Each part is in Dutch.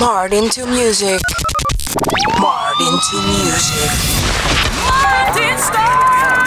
Martin to music. Martin to music. Martin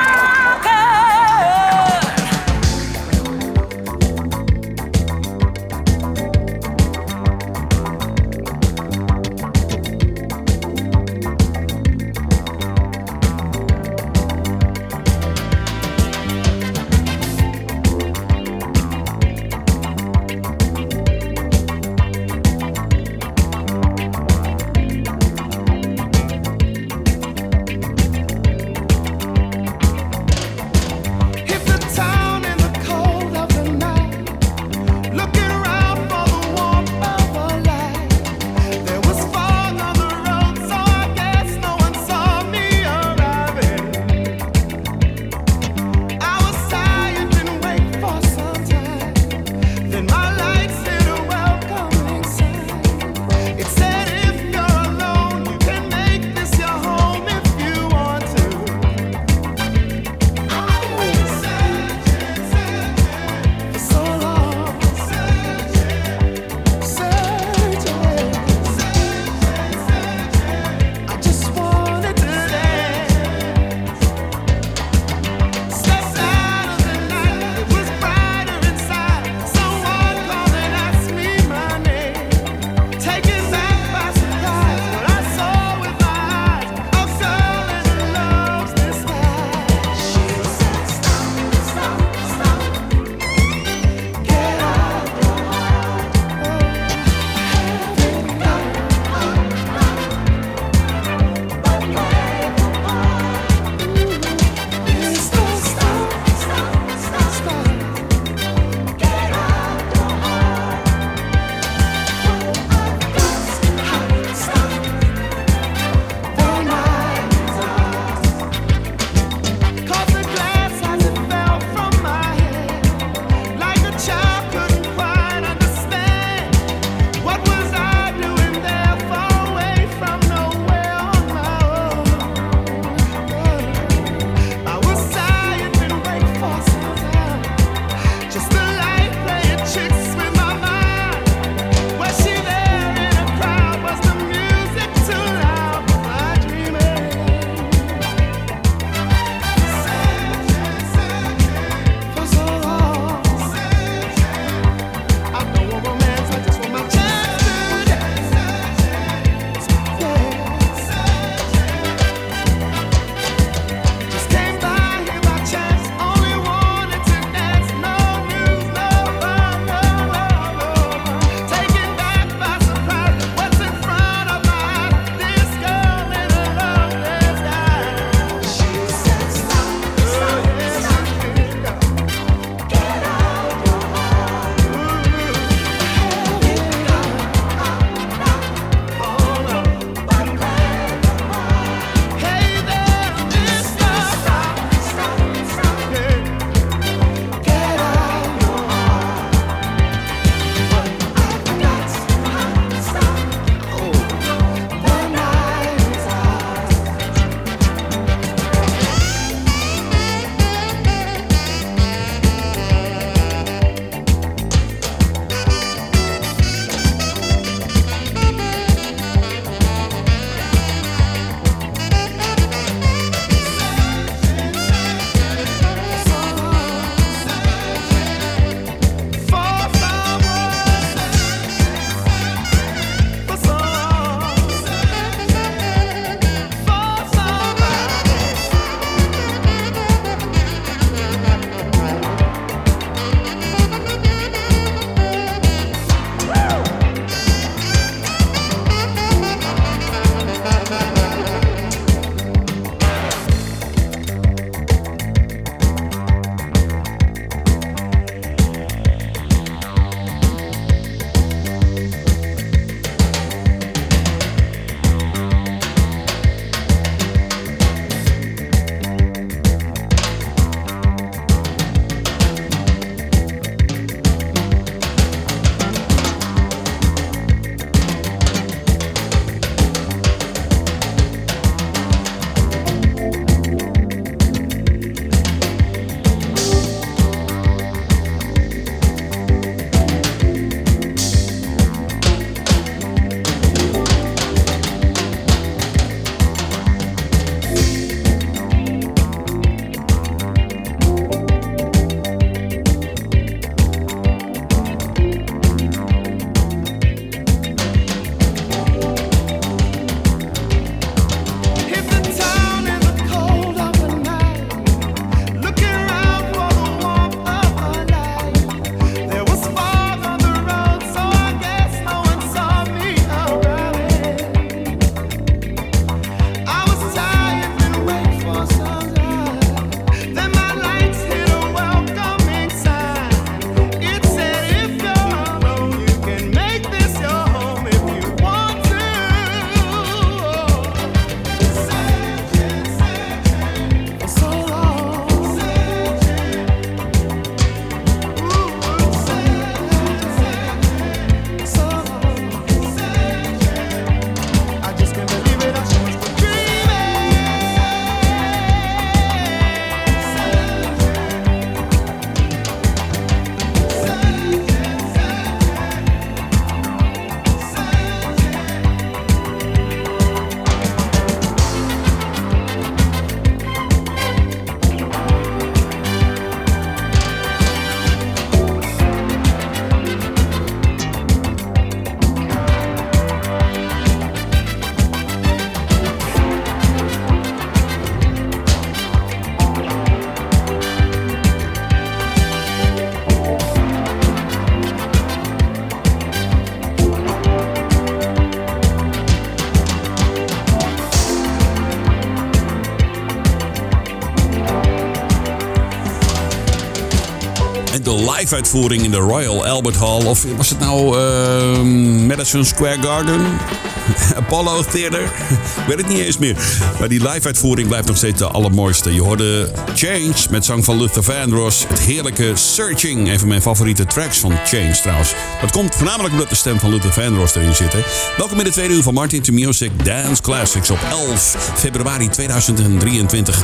Star. live uitvoering in de Royal Albert Hall. Of was het nou ehm, Madison Square Garden? Apollo Theater? Ik weet het niet eens meer. Maar die live uitvoering blijft nog steeds de allermooiste. Je hoorde Change met zang van Luther Vandross. Het heerlijke Searching. Een van mijn favoriete tracks van Change trouwens. Dat komt voornamelijk omdat de stem van Luther Vandross erin zit. Welkom in de tweede uur van Martin to Music Dance Classics op 11 februari 2023.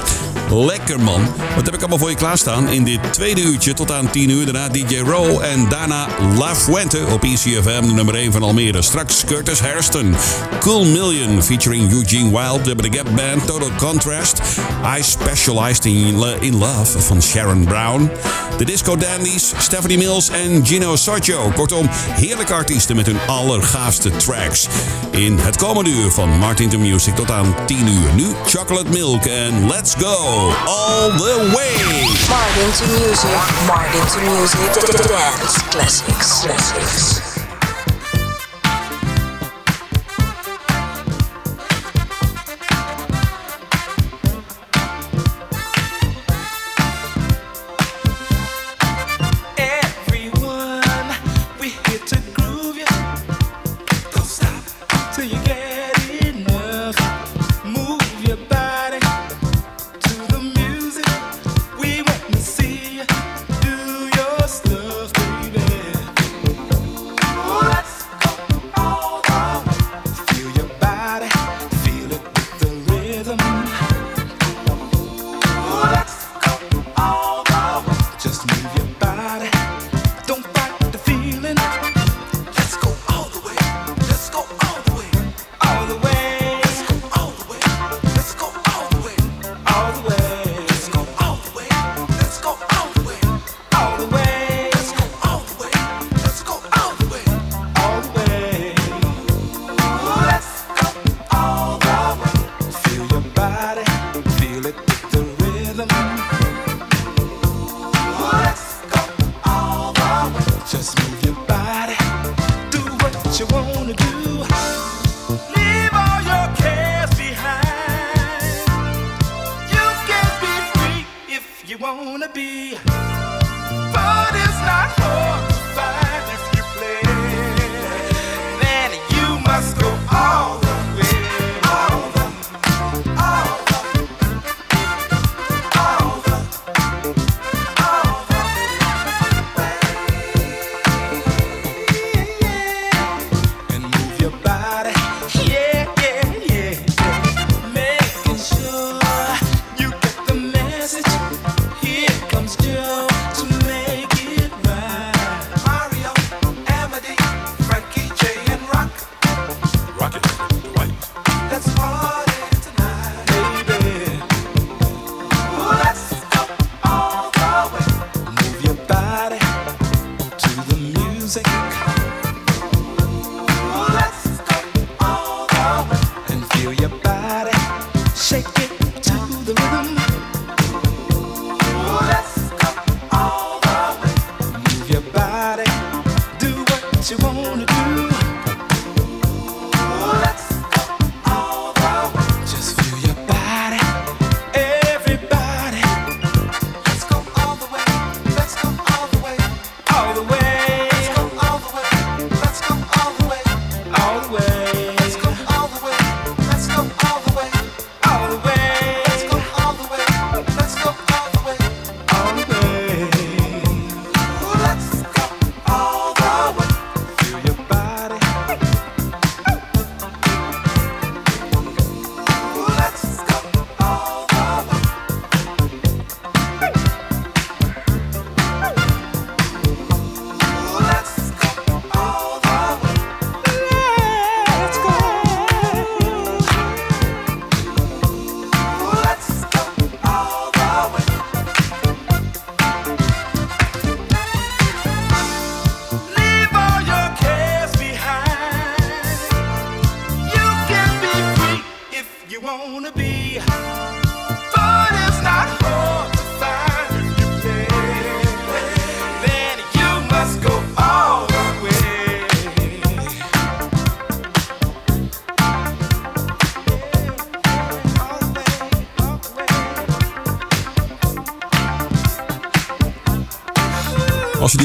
Lekker man. Wat heb ik allemaal voor je klaarstaan in dit tweede uurtje tot aan 10 uur. Daarna DJ Row en daarna La Fuente op ECFM, nummer 1 van Almere. Straks Curtis Hairston. Cool Million featuring Eugene Wilde, de Gap Band, Total Contrast. I Specialized in, Love van Sharon Brown. De Disco Dandies, Stephanie Mills en Gino Sorgio. Kortom, heerlijke artiesten met hun allergaafste tracks. In het komende uur van Martin to Music tot aan 10 uur. Nu Chocolate Milk en Let's Go All the Way. Martin to music. Martin to music. Dance classics. Classics.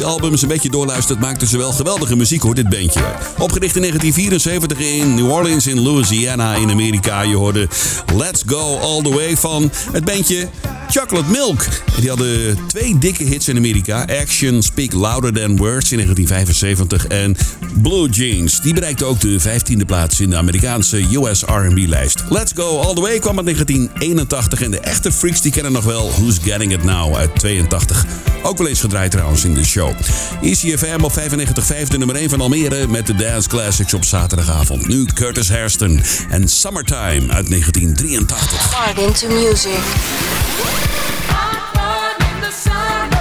Albums een beetje doorluistert, maakten ze wel geweldige muziek hoor, dit bandje. Opgericht in 1974 in New Orleans in Louisiana in Amerika. Je hoorde Let's Go All The Way van het bandje Chocolate Milk. Die hadden twee dikke hits in Amerika. Action Speak Louder Than Words in 1975 en Blue Jeans. Die bereikte ook de 15e plaats in de Amerikaanse US R&B-lijst. Let's Go All The Way kwam uit 1981 en de echte freaks die kennen nog wel Who's Getting It Now uit 82. Ook wel eens gedraaid trouwens in de show. ECFM op 95.5, de nummer 1 van Almere met de Dance Classics op zaterdagavond. Nu Curtis Hairston en Summertime uit 1983. Martin to music. Fun in the summer,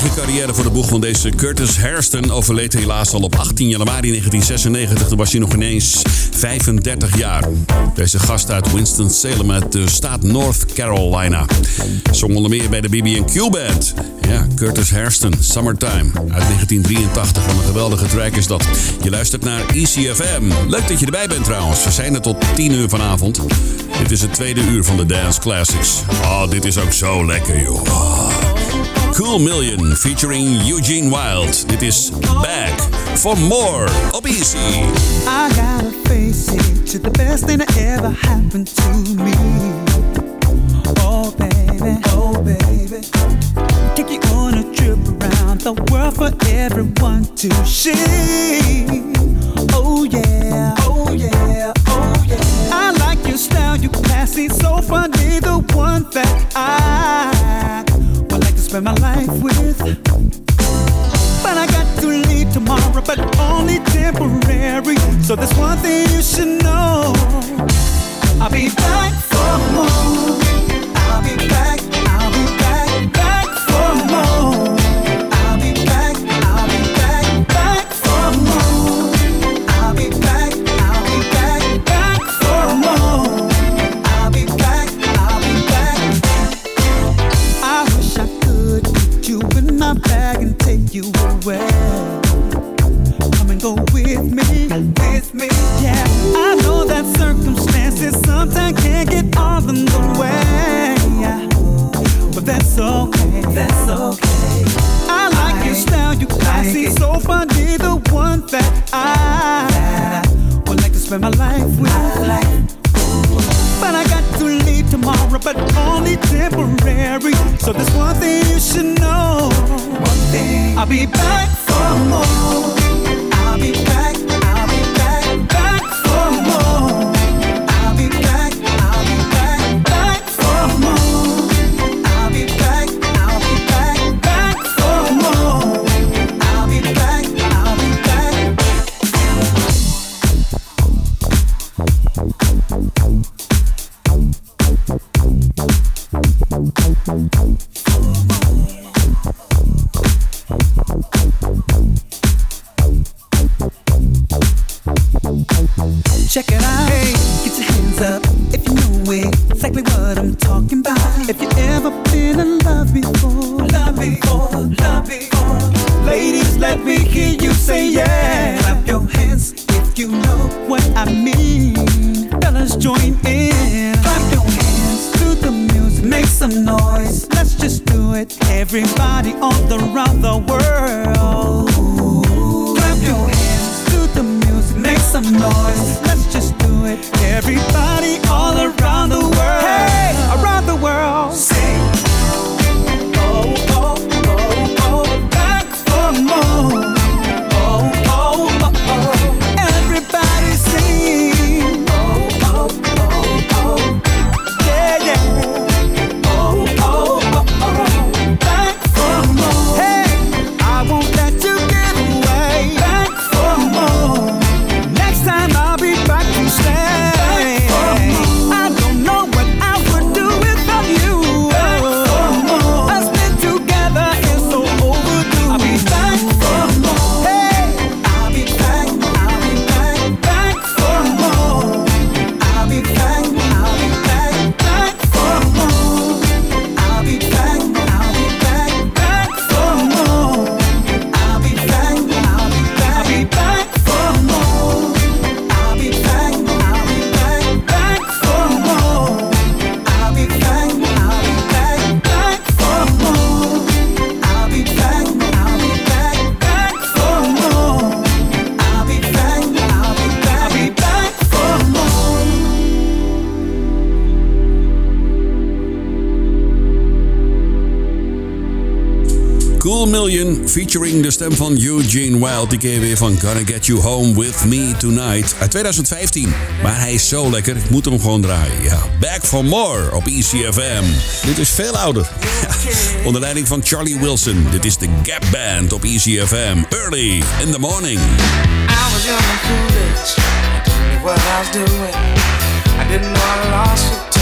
geweldige carrière voor de boeg van deze Curtis Hairston. Overleed helaas al op 18 januari 1996. Toen was hij nog ineens 35 jaar. Deze gast uit Winston-Salem uit de staat North Carolina. Zong onder meer bij de BB&Q Band. Ja, Curtis Hairston, Summertime uit 1983. Wat een geweldige track is dat. Je luistert naar ECFM. Leuk dat je erbij bent trouwens. We zijn er tot 10 uur vanavond. Dit is het tweede uur van de Dance Classics. Oh, dit is ook zo lekker, joh. Oh. Cool Million featuring Eugene Wild. Dit is Back for More op Easy. I gotta face it, to the best thing that ever happened to me. Oh baby, oh baby, trip around the world for everyone to see. Oh yeah, oh yeah, oh yeah. I like your style, you classy, so funny, the one that I would like to spend my life with. But I got to leave tomorrow, but only temporary. So there's one thing you should know. I'll be back for more. Featuring de stem van Eugene Wild. Die je weer van Gonna Get You Home With Me Tonight uit 2015. Maar hij is zo lekker, ik moet hem gewoon draaien. Ja, Back for More op ECFM. Dit is veel ouder. Ja, onder leiding van Charlie Wilson. Dit is de Gap Band op ECFM. Early in the morning. I was young and foolish. I didn't know what I was doing. I didn't know I lost it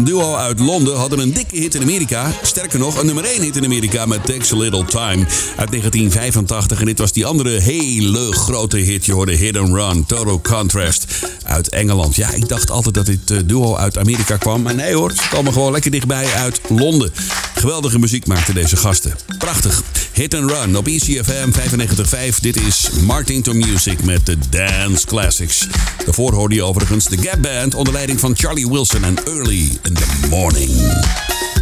een duo uit Londen, hadden een dikke hit in Amerika. Sterker nog, een nummer 1 hit in Amerika met Takes a Little Time uit 1985. En dit was die andere hele grote hit. Je hoorde and Run, Total Contrast uit Engeland. Ja, ik dacht altijd dat dit eh, duo uit Amerika kwam. Maar nee hoor, ze komen gewoon lekker dichtbij uit Londen. Geweldige muziek maakten deze gasten. Prachtig. Hit and Run op ECFM 95.5. Dit is Martin to Music met de Dance Classics. Daarvoor hoorde je overigens de Gap Band onder leiding van Charlie Wilson en Early in the Morning.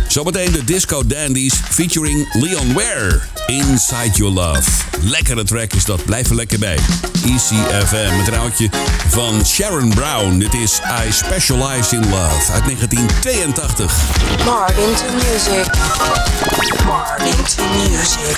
Zometeen de Disco Dandies featuring Leon Ware. Inside Your Love. Lekkere track is dat. Blijf er lekker bij. ECFM een oudje van Sharon Brown. Dit is I Specialize in Love uit 1982. Martin to music. Martin to music.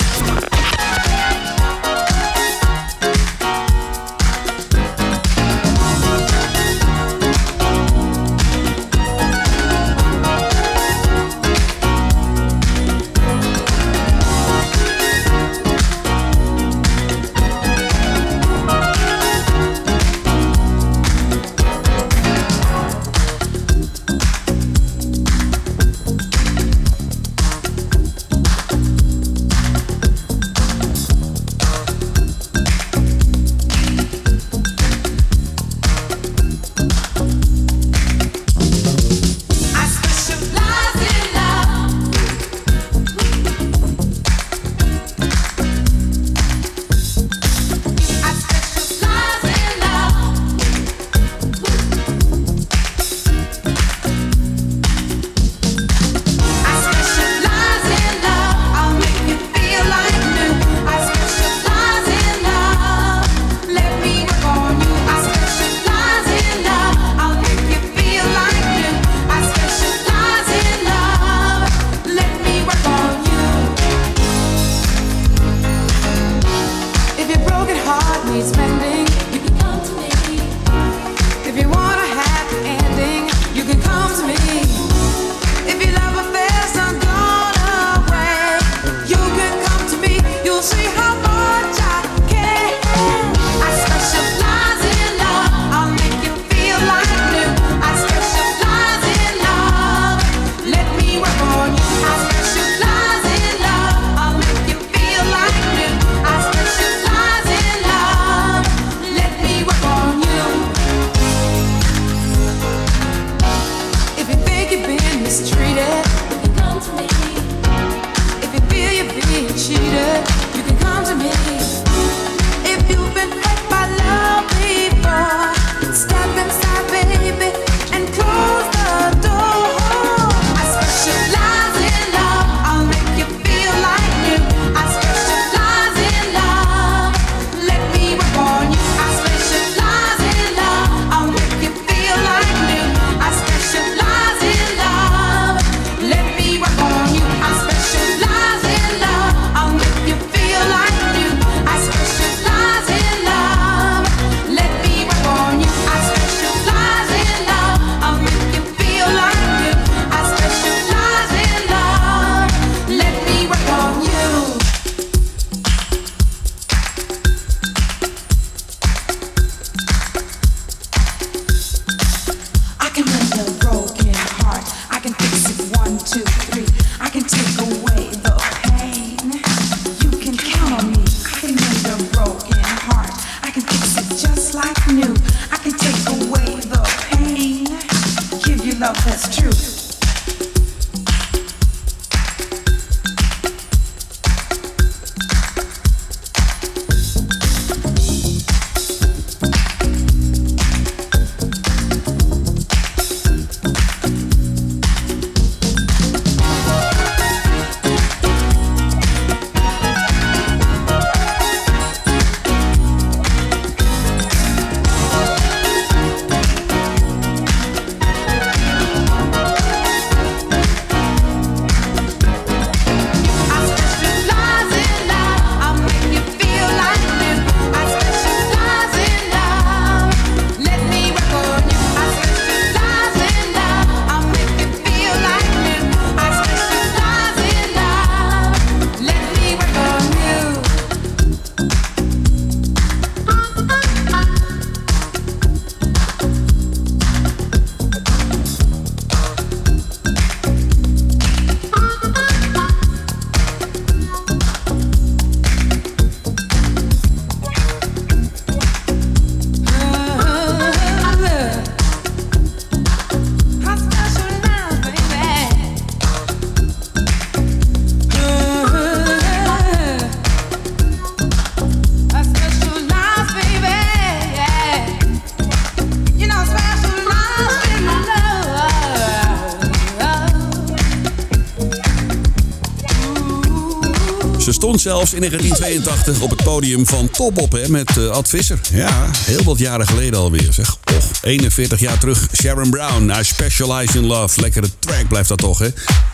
Stond zelfs in 1982 op het podium van Top Op hè, met eh, Ad Visser. Ja, heel wat jaren geleden alweer zeg. Och, 41 jaar terug. Sharon Brown, I Specialize in Love. Lekkere track blijft dat toch, hè?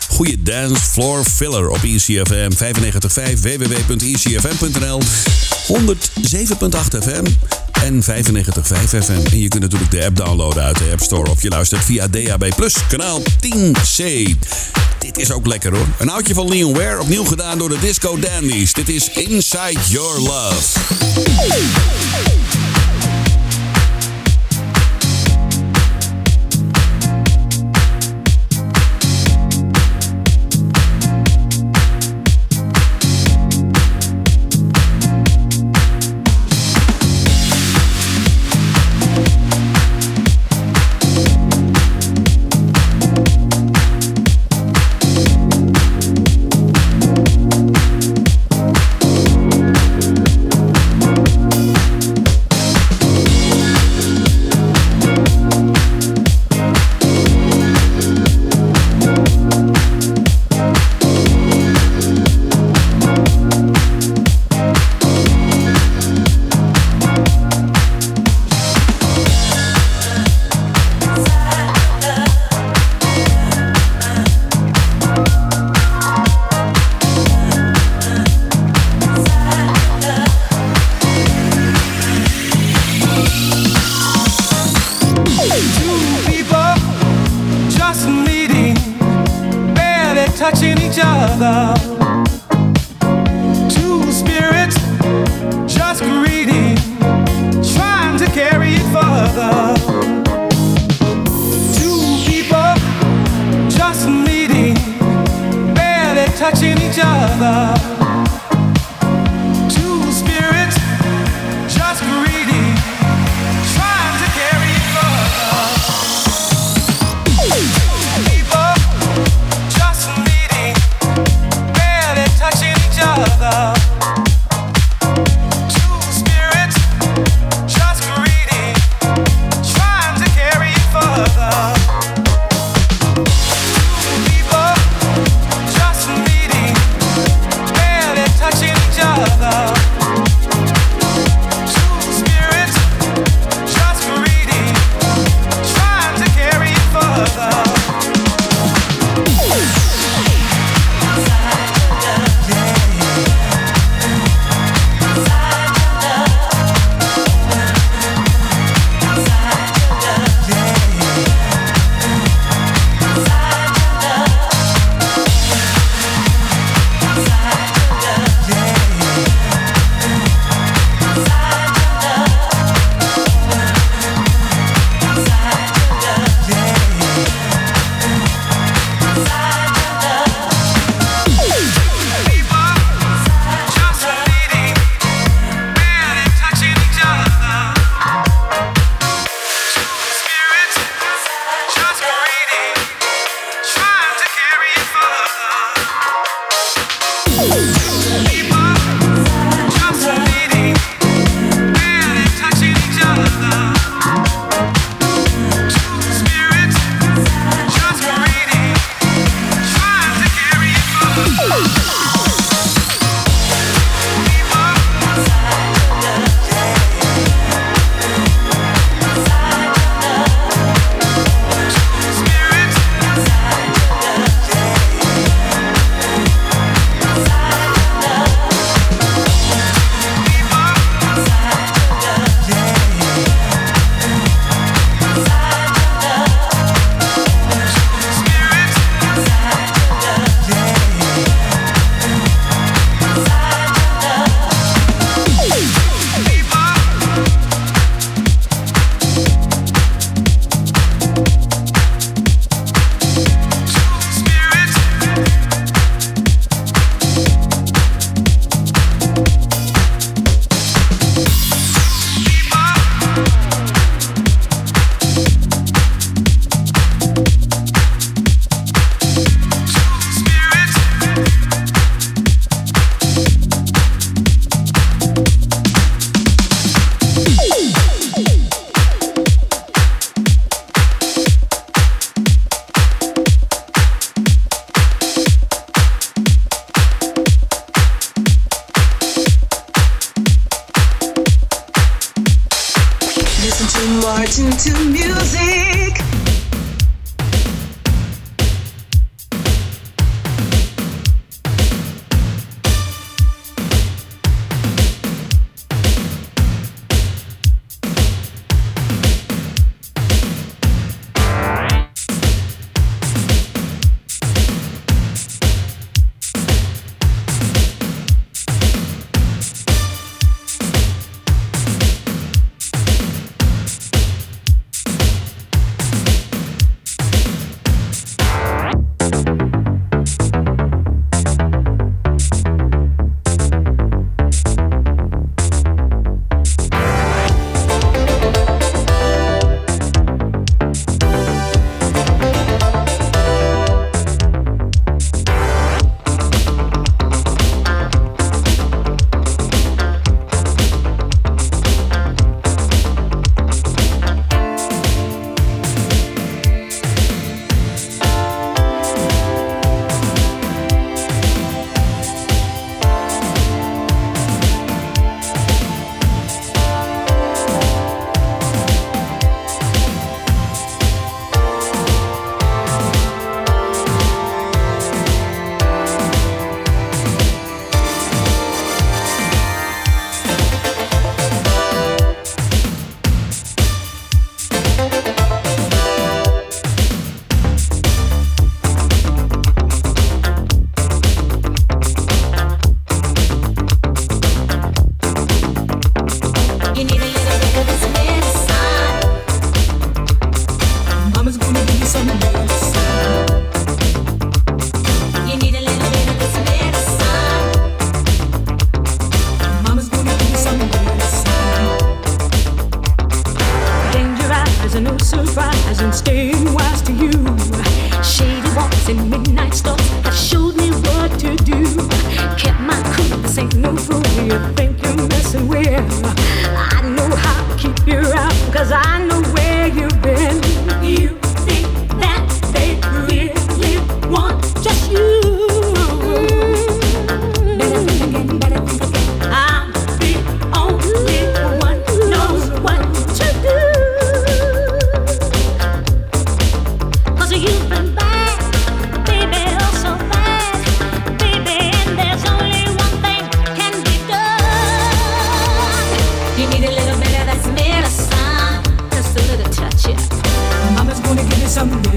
Goeie dance floor filler op ECFM 95.5 www.ecfm.nl 107.8 FM en 95.5 FM. En je kunt natuurlijk de app downloaden uit de App Store of je luistert via DAB+, kanaal 10C. Is ook lekker hoor. Een oudje van Leon Ware, opnieuw gedaan door de Disco Dandies. Dit is Inside Your Love.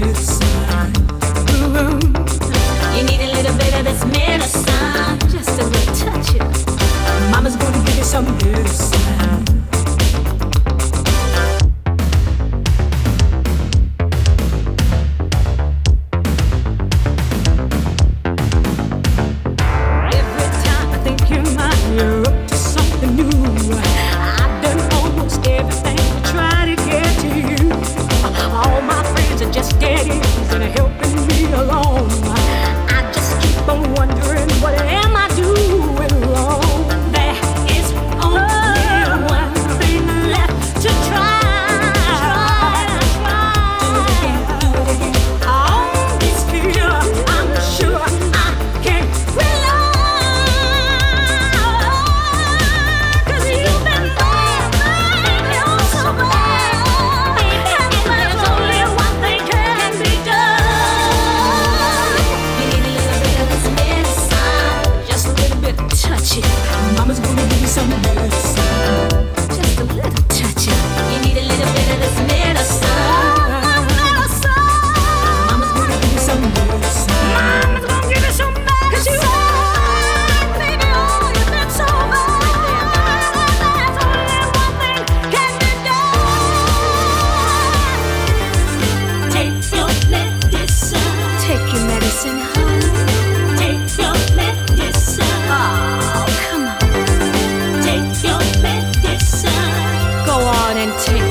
You take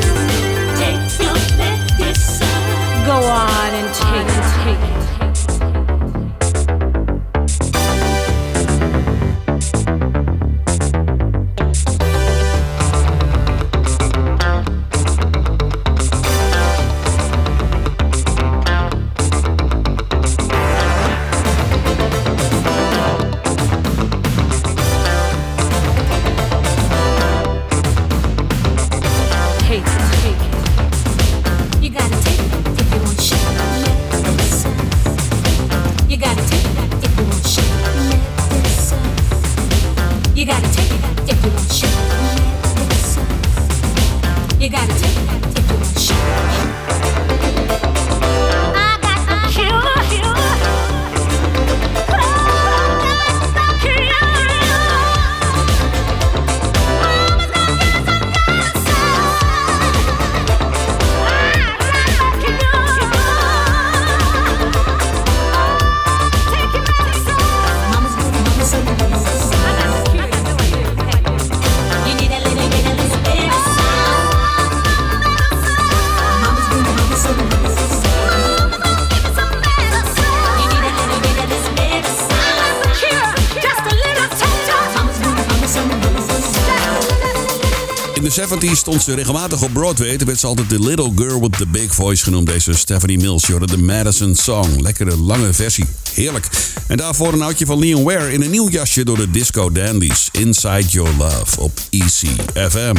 die stond ze regelmatig op Broadway. Toen werd ze altijd de Little Girl with the Big Voice genoemd. Deze Stephanie Mills, je de Madison Song. Lekkere lange versie. Heerlijk. En daarvoor een oudje van Leon Ware in een nieuw jasje door de Disco Dandies. Inside Your Love op ECFM.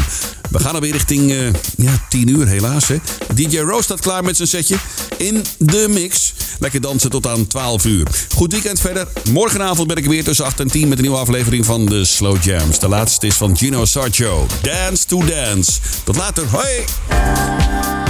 We gaan alweer richting eh, ja, 10 uur helaas. Hè. DJ Rose staat klaar met zijn setje. In de mix. Lekker dansen tot aan 12 uur. Goed weekend verder. Morgenavond ben ik weer tussen 8 en 10 met een nieuwe aflevering van de Slow Jams. De laatste is van Gino Sarcho. Dance to Dance. Tot later. Hoi!